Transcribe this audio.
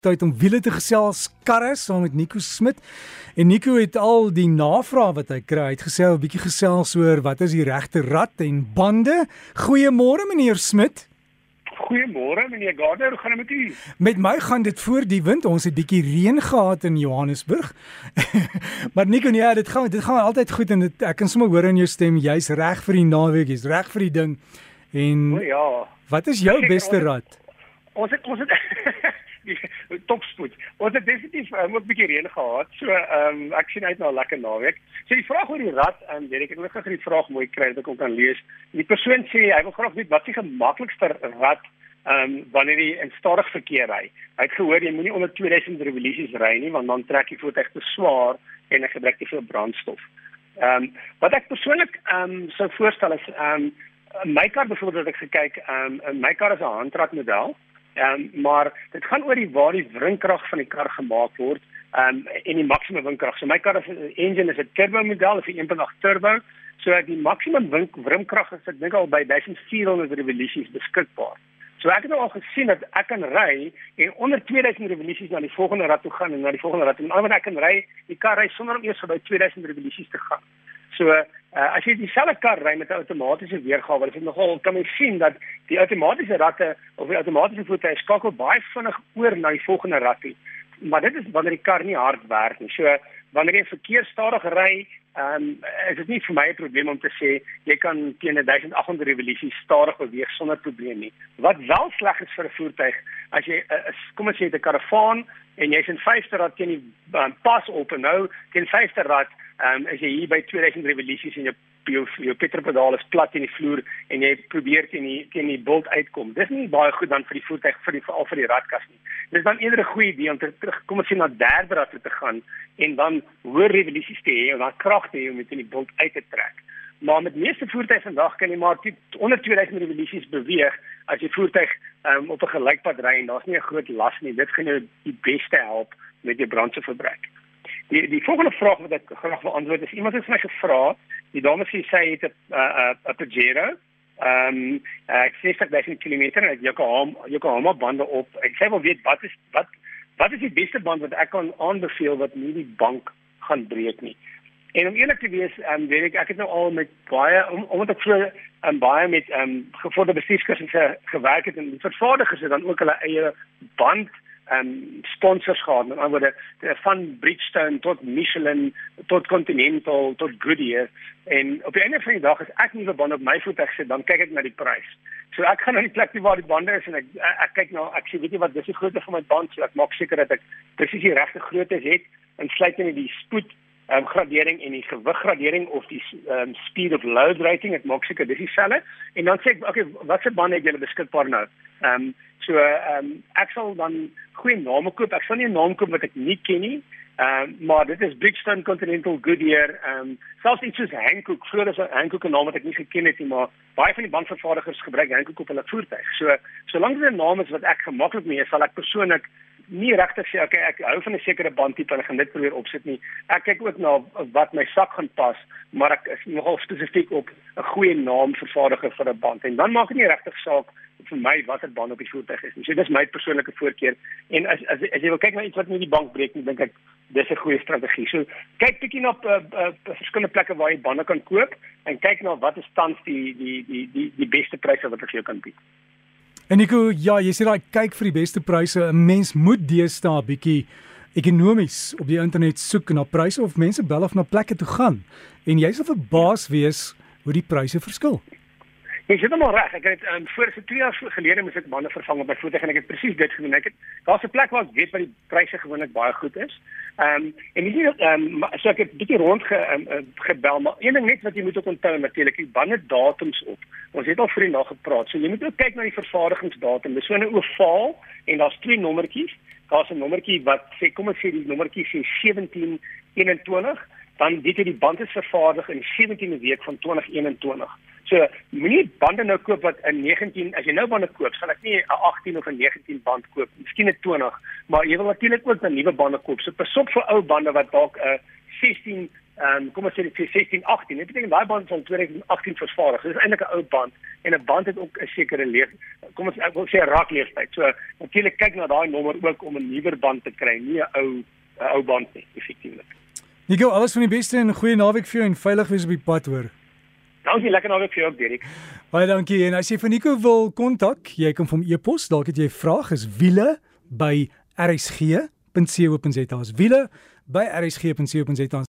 tyd om wiele te gesels karre saam met Nico Smit. En Nico het al die navrae wat hy kry, het gesê 'n bietjie gesels oor wat is die regte rad en bande. Goeiemôre meneer Smit. Goeiemôre meneer Gardner, hoe gaan dit met u? Met my gaan dit voor die wind. Ons het bietjie reën gehad in Johannesburg. maar Nico, nee, dit gaan dit gaan altyd goed en dit, ek kan sommer hoor in jou stem jy's reg vir die naweek, jy's reg vir die ding. En o, ja. Wat is jou beste rad? Ons het ons het topspoed. Ons het definitief um, ook 'n bietjie reën gehad. So ehm um, ek sien uit na 'n lekker naweek. So die vraag oor die rad en um, weet ek wil gou die vraag mooi kry dat ek kan lees. Die persoon sê hy wil graag weet wat die gemaklikste rad ehm um, wanneer jy in stadig verkeer ry. Hy het gehoor jy moenie onder 2000 revolusies ry nie want dan trek jy voertuig te swaar en ek gebruik te veel brandstof. Ehm um, wat ek persoonlik ehm um, sou voorstel is ehm um, my kar byvoorbeeld wat ek gekyk ehm um, my kar is 'n handrat model. Ehm um, maar dit gaan oor die waar die wrinkrag van die kar gemaak word ehm um, en die maksimum wrinkrag. So my kar is 'n engine is 'n turbo model, is 'n 1.8 turbo. So die maksimum wrinkrag is ek dink al by 1400 revolusies beskikbaar. So ek het nou al gesien dat ek kan ry en onder 2000 revolusies na die volgende rad toe gaan en na die volgende rad en almal ek kan ry, die kar ry sonder om eers by 2000 revolusies te gaan. So uh, as jy dieselfde kar ry met 'n outomatiese weergawe, dan is dit nogal kan jy sien dat die outomatiese ratte of die outomatiese voertuie skakel baie vinnig oor na die volgende rat toe. Maar dit is wanneer die kar nie hard werk nie. So wanneer jy verkeer stadig ry, um, is dit nie vir my 'n probleem om te sê jy kan teen 1800 revolusies stadig beweeg sonder probleem nie. Wat wel sleg is vir 'n voertuig as jy uh, kom ons sê 'n karavaan en jy's in 50 rad teen die um, pas op en nou teen 50 rad Ehm um, as jy hier by 2000 revolusies en jou jou, jou petrolpedaal is plat in die vloer en jy probeer teen die teen die bult uitkom. Dis nie baie goed dan vir die voertuig vir die veral vir die radkas nie. Dis dan eerder 'n goeie idee om te terug kom ons sê na derde rad toe te gaan en dan hoër revolusies te hê en dan krag te hê om in die bult uit te trek. Maar met meeste voertuie vandag kan jy maar onder 2000 revolusies beweeg as jy voertuig um, op 'n gelykpad ry en daar's nie 'n groot las nie. Dit gaan jou die beste help met jou brandstofverbruik. Die die volgende vraag wat ek graag wil antwoord is iemand het my gevra, die dame sê sy het 'n 'n Pajero. Ehm ek sê sy het 1000 km en ek Yokohama Yokohama bande op. Ek sê wel weet wat is wat wat is die beste band wat ek kan aanbeveel wat nie die bank gaan breek nie. En om eerlik te wees, ehm um, weet ek ek het nou al met baie om, omdat ek so um, baie met ehm um, gevorderde bestuurskursusse gewerk het en vervaardigers het dan ook hulle eie band um sponsors gehad met ander woorde van Bridgestone tot Michelin tot Continental tot Goodyear en op die einde van die dag as ek nuwe bande op my voet sit dan kyk ek na die prys. So ek gaan na die plek waar die bande is en ek kyk nou ek sê weet jy wat dis die grootte van my band so ek maak seker dat ek presies die regte grootte het en sluit in die spoed um, gradering en die gewiggradering of die um, speed of load rating ek maak seker dis dieselfde en dan sê ek okay wat se bande het julle beskikbaar nou? Ehm um, So ehm um, ek sal dan goeie name koop. Ek sal nie 'n naam koop wat ek nie ken nie. Ehm um, maar dit is Bridgestone Continental Goodyear. Ehm um, selfs iets soos Hankook. Vroeger 'n Hankook 'n naam wat ek nie geken het nie, maar baie van die bandvervaardigers gebruik Hankook op hulle voertuig. So solank dit 'n naam is wat ek gemaklik mee is, sal ek persoonlik nie regtig sê okay ek hou van 'n sekere bandtipe en gaan dit probeer opsit nie. Ek kyk ook na wat my sak gaan pas, maar ek is nogal spesifiek op 'n goeie naam vervaardiger vir 'n band en dan maak dit nie regtig saak vir my watter band op die voertuig is nie. So dis my persoonlike voorkeur en as as as jy wil kyk na iets wat nie die bank breek nie, dink ek dis 'n goeie strategie. So kyk bietjie na uh, uh, verskillende plekke waar jy bande kan koop en kyk na wat is tans die die die die die beste pryse wat ek vir jou kan bied. En ek ja, jy sê daai kyk vir die beste pryse. 'n Mens moet deesdae bietjie ekonomies op die internet soek na pryse of mense bel of na plekke toe gaan. En jy sal verbaas wees hoe die pryse verskil. Jy sê hom reg. Ek het um, voor se 2 jaar gelede moet ek bande vervang op my voete en ek het presies dit gedoen. Ek het daar's 'n plek waar ek weet wat die pryse gewoonlik baie goed is. Ehm um, en jy sien ehm um, so ek het bietjie rond ge, um, gebel, maar een ding net wat jy moet onthou natuurlik, die bande datums op. Ons het al vroeër na gepraat. So jy moet ook kyk na die vervaardigingsdatum. Dis so 'n ovaal en daar's twee nommertjies. Daar's 'n nommertjie wat sê kom ons sê die nommertjie sê 1721 dan dit die band is vervaardig in die 17de week van 2021. So moenie bande nou koop wat in 19 as jy nou bande koop, sal ek nie 'n 18 of 'n 19 band koop, miskien 'n 20, maar jy wil natuurlik ook 'n nuwe bande koop. So pas op vir ou bande wat dalk 'n 16 ehm um, kom ons sê vir 16 18 dit beteken daai band van 2018 vervaardig dis eintlik 'n ou band en 'n band het ook 'n sekere leef kom ons ek wil sê raakleeftyd so natuurlik kyk na daai nommer ook om 'n nuwer band te kry nie 'n ou 'n ou band nie effektiewelik Nico alles van die beste en 'n goeie naweek vir jou en veilig wees op die pad hoor Dankie lekker naweek vir jou ook Derek Baie dankie. En as jy vir Nico wil kontak jy kan hom e-pos dalk het jy 'n vraag is wiele by rsg.co.za as wiele by rsg.co.za